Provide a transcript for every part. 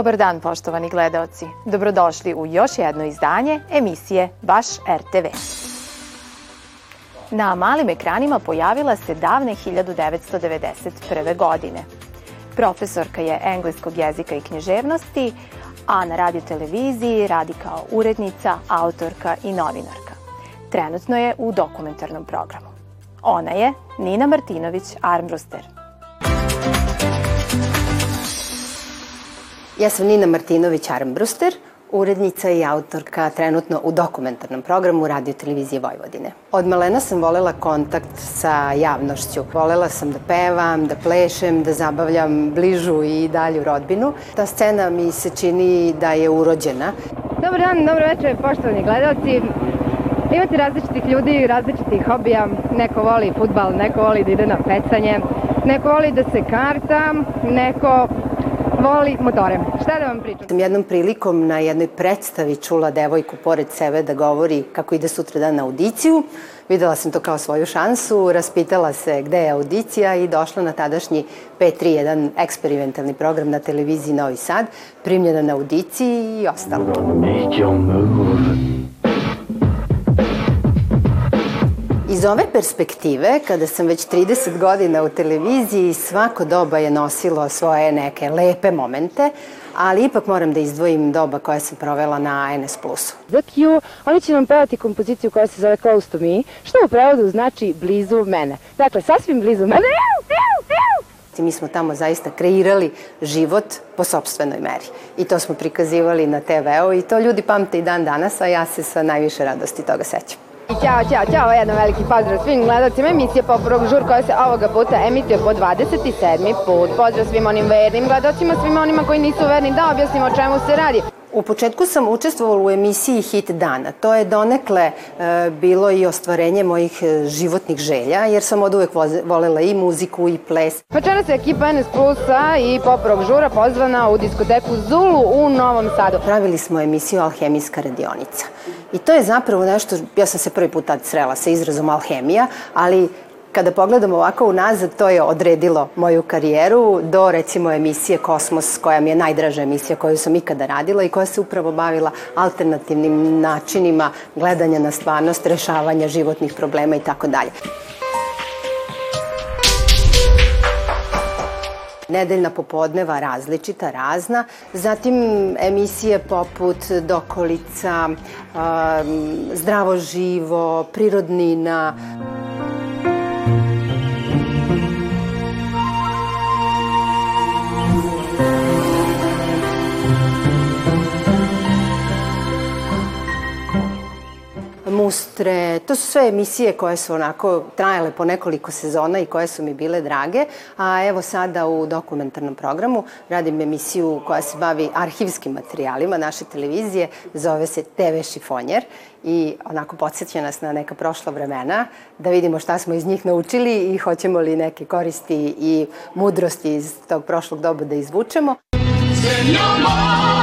Dobar dan, poštovani gledaoci. Dobrodošli u još jedno izdanje emisije Baš RTV. Na malim ekranima pojavila se davne 1991. godine. Profesorka je engleskog jezika i književnosti, a na radio televiziji radi kao urednica, autorka i novinarka. Trenutno je u dokumentarnom programu. Ona je Nina Martinović Armbruster – Ja sam Nina Martinović-Armbruster, urednica i autorka trenutno u dokumentarnom programu Radio Televizije Vojvodine. Od malena sam volela kontakt sa javnošću. Volela sam da pevam, da plešem, da zabavljam bližu i dalju rodbinu. Ta scena mi se čini da je urođena. Dobar dan, dobro večer, poštovani gledalci. Imate različitih ljudi, različitih hobija. Neko voli futbal, neko voli da ide na pecanje, neko voli da se karta, neko voli motore. Šta da vam pričam? Sam jednom prilikom na jednoj predstavi čula devojku pored sebe da govori kako ide sutra dan na audiciju. Videla sam to kao svoju šansu, raspitala se gde je audicija i došla na tadašnji P3, jedan eksperimentalni program na televiziji Novi Sad, primljena na audiciji i ostalo. Make your move. Iz ove perspektive, kada sam već 30 godina u televiziji, svako doba je nosilo svoje neke lepe momente, ali ipak moram da izdvojim doba koja sam provela na NS+. Za Q oni će nam pevati kompoziciju koja se zove Close to Me, što u prevodu znači blizu mene. Dakle, sasvim blizu mene. I mi smo tamo zaista kreirali život po sobstvenoj meri. I to smo prikazivali na TV-u i to ljudi pamte i dan danas, a ja se sa najviše radosti toga sećam. Ćao, ćao, ćao, jedan veliki pozdrav svim gledalcima emisije Pop Rock žur koja se ovoga puta emituje po 27. put. Pozdrav svim onim vernim gledalcima, svim onima koji nisu verni da objasnimo o čemu se radi. U početku sam učestvovala u emisiji Hit dana. To je donekle e, bilo i ostvarenje mojih e, životnih želja, jer sam od uvek voze, volela i muziku i ples. Večeras pa je ekipa NS Plusa i Pop Rock Žura pozvana u diskoteku Zulu u Novom Sadu. Pravili smo emisiju Alhemijska radionica. I to je zapravo nešto, ja sam se prvi put tad srela sa izrazom alhemija, ali kada pogledam ovako unazad, to je odredilo moju karijeru do recimo emisije Kosmos, koja mi je najdraža emisija koju sam ikada radila i koja se upravo bavila alternativnim načinima gledanja na stvarnost, rešavanja životnih problema i tako dalje. nedeljna popodneva različita, razna, zatim emisije poput Dokolica, Zdravo živo, Prirodnina. Mustre, to su sve emisije koje su onako trajale po nekoliko sezona i koje su mi bile drage, a evo sada u dokumentarnom programu radim emisiju koja se bavi arhivskim materijalima naše televizije, zove se TV Šifonjer i onako podsjeća nas na neka prošla vremena, da vidimo šta smo iz njih naučili i hoćemo li neke koristi i mudrosti iz tog prošlog doba da izvučemo. Senjoma!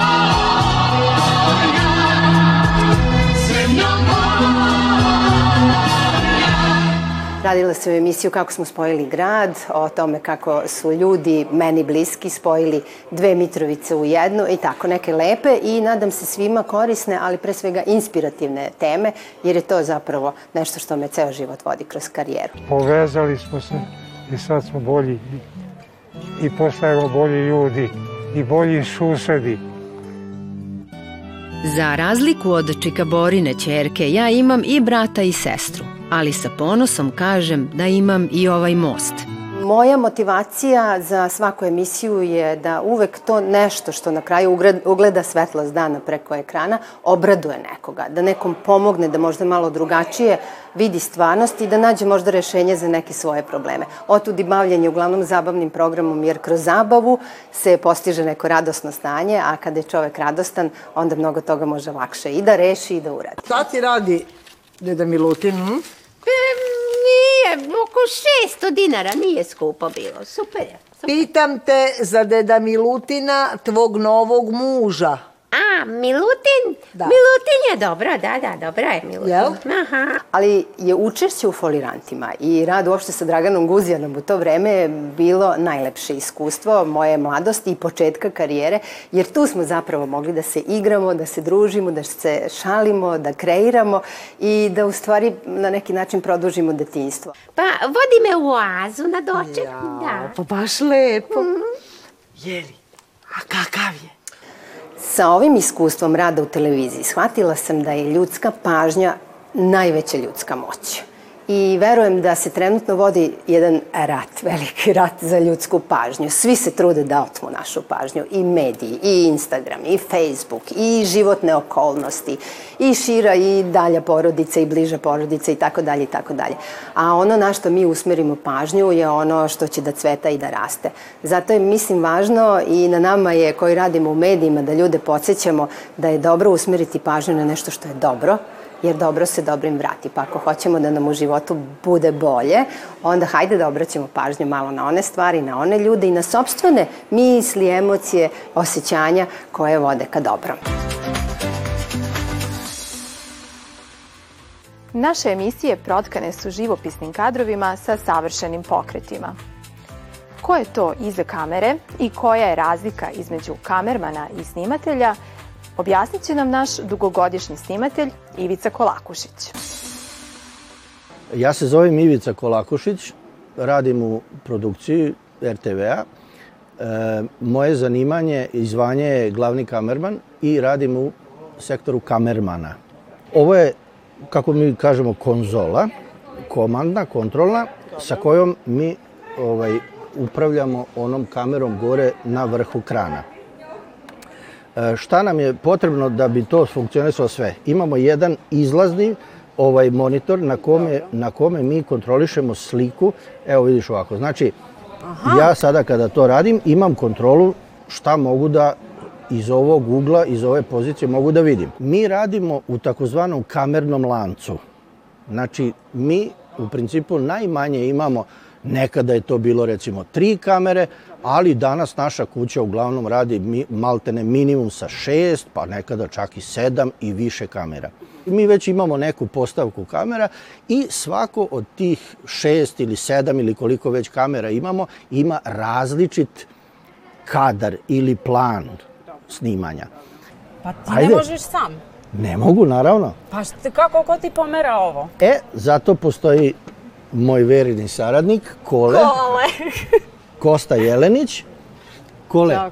Radila sam emisiju kako smo spojili grad, o tome kako su ljudi meni bliski spojili dve Mitrovice u jednu i tako neke lepe i nadam se svima korisne, ali pre svega inspirativne teme, jer je to zapravo nešto što me ceo život vodi kroz karijeru. Povezali smo se i sad smo bolji i postajemo bolji ljudi i bolji susedi. Za razliku od Čikaborine čerke, ja imam i brata i sestru ali sa ponosom kažem da imam i ovaj most. Moja motivacija za svaku emisiju je da uvek to nešto što na kraju ugleda svetlost dana preko ekrana obraduje nekoga, da nekom pomogne da možda malo drugačije vidi stvarnost i da nađe možda rešenje za neke svoje probleme. Otud i bavljanje uglavnom zabavnim programom, jer kroz zabavu se postiže neko radosno stanje, a kada je čovek radostan, onda mnogo toga može lakše i da reši i da uradi. Šta ti radi Deda Milutin? Mm? nije, oko 600 dinara, nije skupo bilo, super je. Super. Pitam te za deda Milutina, tvog novog muža. A, Milutin? Da. Milutin je dobro, da, da, dobro je Milutin. Jel? Aha. Ali je učešće u folirantima i rad uopšte sa Draganom Guzijanom u to vreme bilo najlepše iskustvo moje mladosti i početka karijere, jer tu smo zapravo mogli da se igramo, da se družimo, da se šalimo, da kreiramo i da u stvari na neki način produžimo detinjstvo. Pa, vodi me u oazu na doček. Ja, da. pa baš lepo. Mm -hmm. Jeli, a kakav je? Sa ovim iskustvom rada u televiziji shvatila sam da je ljudska pažnja najveća ljudska moć i verujem da se trenutno vodi jedan rat, veliki rat za ljudsku pažnju. Svi se trude da otmu našu pažnju, i mediji, i Instagram, i Facebook, i životne okolnosti, i šira i dalja porodica i bliža porodica i tako dalje i tako dalje. A ono na što mi usmerimo pažnju je ono što će da cveta i da raste. Zato je, mislim, važno i na nama je koji radimo u medijima da ljude podsjećamo da je dobro usmeriti pažnju na nešto što je dobro, jer dobro se dobrim vrati. Pa ako hoćemo da nam u životu bude bolje, onda hajde da obraćamo pažnju malo na one stvari, na one ljude i na sobstvene misli, emocije, osjećanja koje vode ka dobrom. Naše emisije protkane su živopisnim kadrovima sa savršenim pokretima. Ko je to iza kamere i koja je razlika između kamermana i snimatelja – objasnit će nam naš dugogodišnji snimatelj Ivica Kolakušić. Ja se zovem Ivica Kolakušić, radim u produkciji RTV-a. E, moje zanimanje i zvanje je glavni kamerman i radim u sektoru kamermana. Ovo je, kako mi kažemo, konzola, komandna, kontrolna, sa kojom mi ovaj, upravljamo onom kamerom gore na vrhu krana. E, šta nam je potrebno da bi to funkcionisalo sve? Imamo jedan izlazni ovaj monitor na kome, na kome mi kontrolišemo sliku. Evo vidiš ovako, znači Aha. ja sada kada to radim imam kontrolu šta mogu da iz ovog ugla, iz ove pozicije mogu da vidim. Mi radimo u takozvanom kamernom lancu. Znači mi u principu najmanje imamo Nekada je to bilo recimo tri kamere, ali danas naša kuća uglavnom radi maltene minimum sa šest, pa nekada čak i sedam i više kamera. Mi već imamo neku postavku kamera i svako od tih šest ili sedam ili koliko već kamera imamo ima različit kadar ili plan snimanja. Pa ti Ajde. ne možeš sam. Ne mogu, naravno. Pa šta, kako, ko ti pomera ovo? E, zato postoji moj verini saradnik, Kole. Kole. Kosta Jelenić. Kole. Ćao,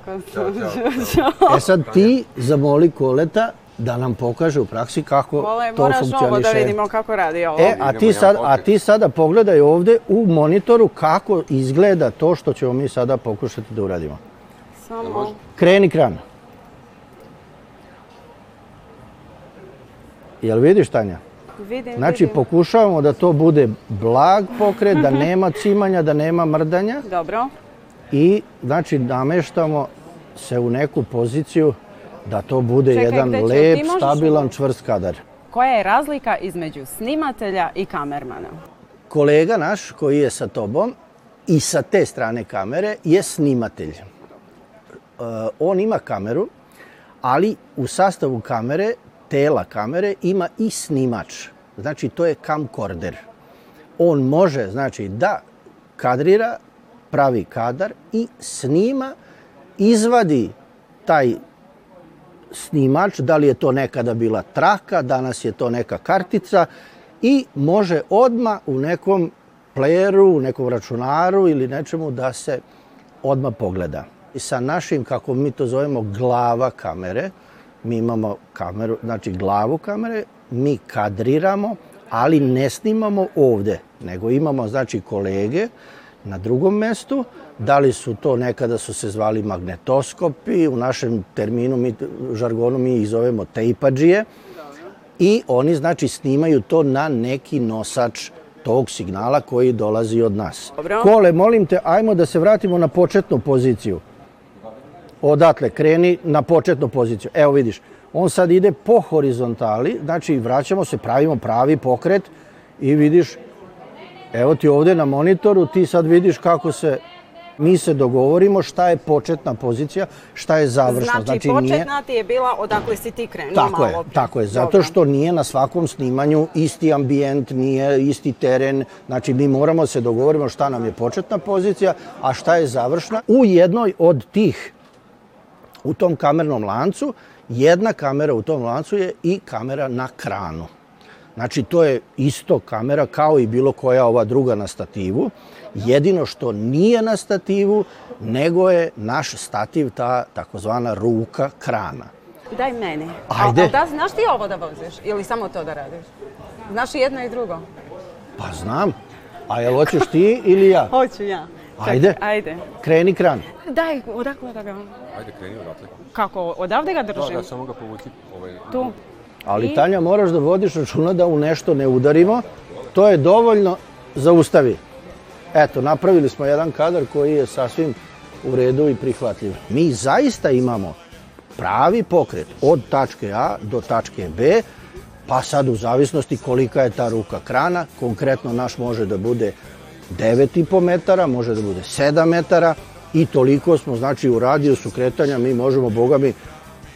Kosta. E sad ti zamoli Koleta da nam pokaže u praksi kako Kole, to funkcioniše. Kole, moraš ovo da vidimo kako radi ovo. E, a ti, sad, a ti sada pogledaj ovde u monitoru kako izgleda to što ćemo mi sada pokušati da uradimo. Samo... Da Kreni kran. Jel vidiš, Tanja? Vidim, znači, vidim. pokušavamo da to bude blag pokret, da nema cimanja, da nema mrdanja. Dobro. I, znači, nameštamo se u neku poziciju da to bude Čekaj, jedan lep, možeš... stabilan, čvrst kadar. Koja je razlika između snimatelja i kamermana? Kolega naš koji je sa tobom i sa te strane kamere je snimatelj. Uh, on ima kameru, ali u sastavu kamere tela kamere ima i snimač. Znači, to je camcorder. On može, znači, da kadrira, pravi kadar i snima, izvadi taj snimač, da li je to nekada bila traka, danas je to neka kartica i može odma u nekom playeru, u nekom računaru ili nečemu da se odma pogleda. I sa našim, kako mi to zovemo, glava kamere, mi imamo kameru, znači glavu kamere, mi kadriramo, ali ne snimamo ovde, nego imamo znači kolege na drugom mestu, da li su to nekada su se zvali magnetoskopi, u našem terminu, mi, žargonu mi ih zovemo tejpađije, i oni znači snimaju to na neki nosač tog signala koji dolazi od nas. Dobro. Kole, molim te, ajmo da se vratimo na početnu poziciju odatle kreni na početnu poziciju. Evo vidiš, on sad ide po horizontali, znači vraćamo se, pravimo pravi pokret i vidiš, evo ti ovde na monitoru, ti sad vidiš kako se mi se dogovorimo šta je početna pozicija, šta je završna. Znači, znači početna nije... ti je bila odakle si ti krenuo tako malo. Je, tako je, zato što nije na svakom snimanju isti ambijent, nije isti teren, znači mi moramo se dogovorimo šta nam je početna pozicija, a šta je završna. U jednoj od tih u tom kamernom lancu, jedna kamera u tom lancu je i kamera na kranu. Znači, to je isto kamera kao i bilo koja ova druga na stativu. Jedino što nije na stativu, nego je naš stativ ta takozvana ruka krana. Daj meni. Ajde. A, a da, znaš ti ovo da voziš ili samo to da radiš? Znaš i jedno i drugo? Pa znam. A jel hoćeš ti ili ja? Hoću ja. Ajde. Ajde. Kreni kran. Daj, odakle da ga... Ajde, kreni odatle. Kako, odavde ga držim? Da, da, samo ga povuci. Ovaj... Tu. Ali, I... Tanja, moraš da vodiš računa da u nešto ne udarimo. To je dovoljno, za ustavi. Eto, napravili smo jedan kadar koji je sasvim u redu i prihvatljiv. Mi zaista imamo pravi pokret od tačke A do tačke B, pa sad u zavisnosti kolika je ta ruka krana, konkretno naš može da bude 9,5 metara, može da bude 7 metara i toliko smo, znači u radijusu kretanja mi možemo, boga mi,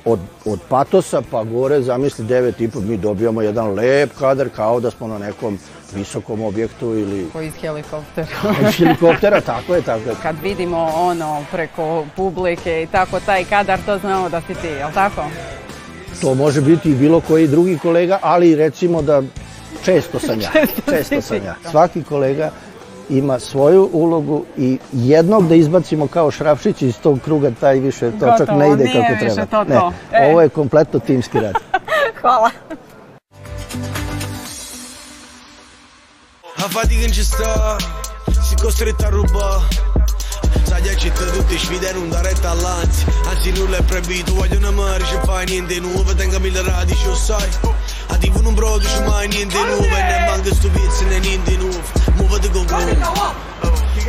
od, od patosa pa gore, zamisli 9,5, mi dobijamo jedan lep kadar kao da smo na nekom visokom objektu ili... Ko iz helikoptera. iz helikoptera, tako je, tako je. Kad vidimo ono preko publike i tako taj kadar, to znamo da si ti, jel tako? To može biti i bilo koji drugi kolega, ali recimo da često sam ja. često sam ja. Svaki kolega ima svoju ulogu i jednog da izbacimo kao Šrafšić iz tog kruga, taj više to čak ne ide kako treba. Više to, to. Ne, e. ovo je kompletno timski rad. Hvala. How far you can just start? She goes to the Taruba. Sa de ci të du t'i shviden unë dare talanci Anzi nu le prebitu voglio una mare Ci fai niente nuove Tenga mille radi ci sai A di un brodo ci mai niente nuove Ne manca stupidezze ne niente nuove Muovete con grupo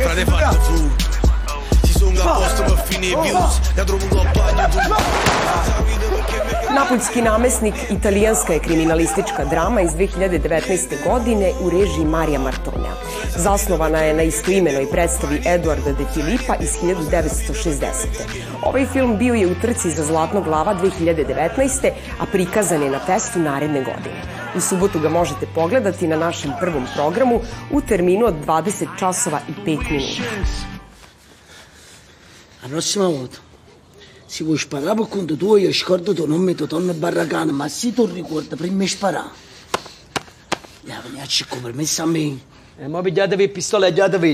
Frate fata tutto sunga postava finije virus Na drugom lopanju Napoljski namesnik italijanska je kriminalistička drama iz 2019. godine u režiji Marija Martonea. Zasnovana je na istoimenoj predstavi Eduarda de Filipa iz 1960. Ovaj film bio je u trci za Zlatnog glava 2019. a prikazan je na testu naredne godine. U subotu ga možete pogledati na našem prvom programu u terminu od 20 časova i 5 minuta. La prossima volta, se vuoi sparare per conto tuo, io scordo tuo nome, tuo tonno barracano, ma se tu ricorda prima sparare, E la venirci ah, con permesso a me. E eh, mo pigliatevi pistola e giatevi.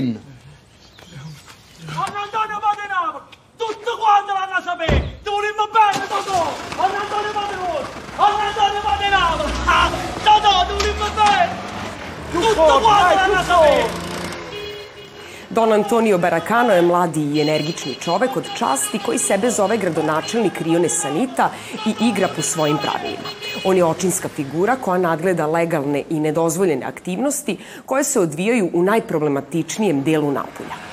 Anna Antonio Padenavo, tutto quanto l'hanno a sapere, ti volevo bene, Totò, Antonio Padenavo, Antonio Padenavo, Totò, ti volevo bene, tutto quanto l'hanno a sapere. Don Antonio Baracano je mladi i energični čovek od časti koji sebe zove gradonačelnik Rione Sanita i igra po svojim pravilima. On je očinska figura koja nadgleda legalne i nedozvoljene aktivnosti koje se odvijaju u najproblematičnijem delu Napulja –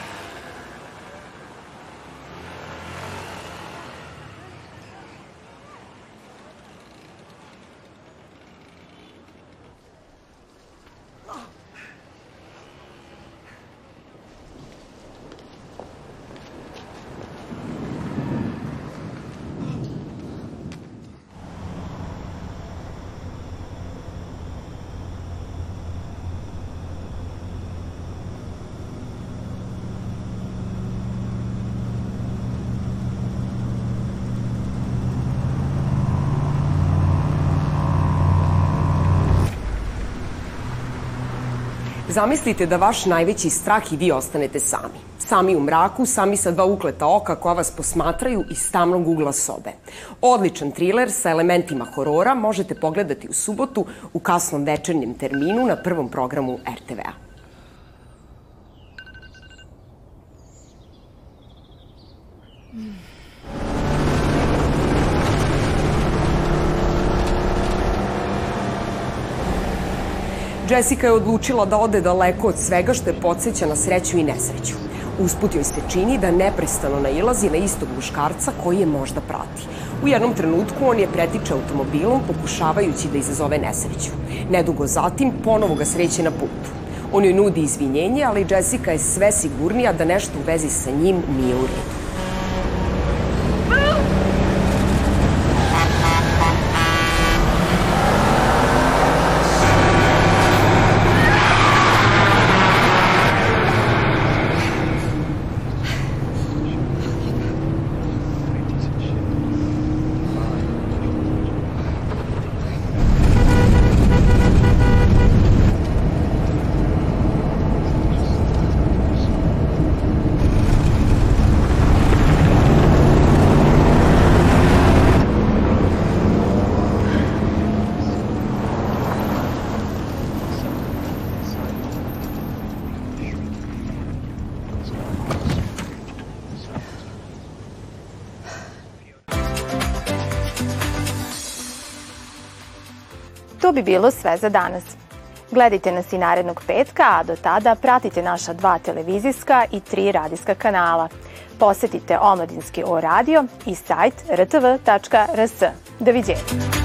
Zamislite da vaš najveći strah i vi ostanete sami. Sami u mraku, sami sa dva ukleta oka koja vas posmatraju iz tamnog ugla sobe. Odličan triler sa elementima horora možete pogledati u subotu u kasnom večernjem terminu na prvom programu RTV-a. Jessica je odlučila da ode daleko od svega što je podsjeća na sreću i nesreću. Usput joj se čini da neprestano nailazi na istog muškarca koji je možda prati. U jednom trenutku on je pretiče automobilom pokušavajući da izazove nesreću. Nedugo zatim ponovo ga sreće na putu. On joj nudi izvinjenje, ali Jessica je sve sigurnija da nešto u vezi sa njim nije u redu. bi bilo sve za danas. Gledajte nas i narednog petka, a do tada pratite naša dva televizijska i tri radijska kanala. Posetite omladinski O radio i sajt rtv.rs. Doviđenja!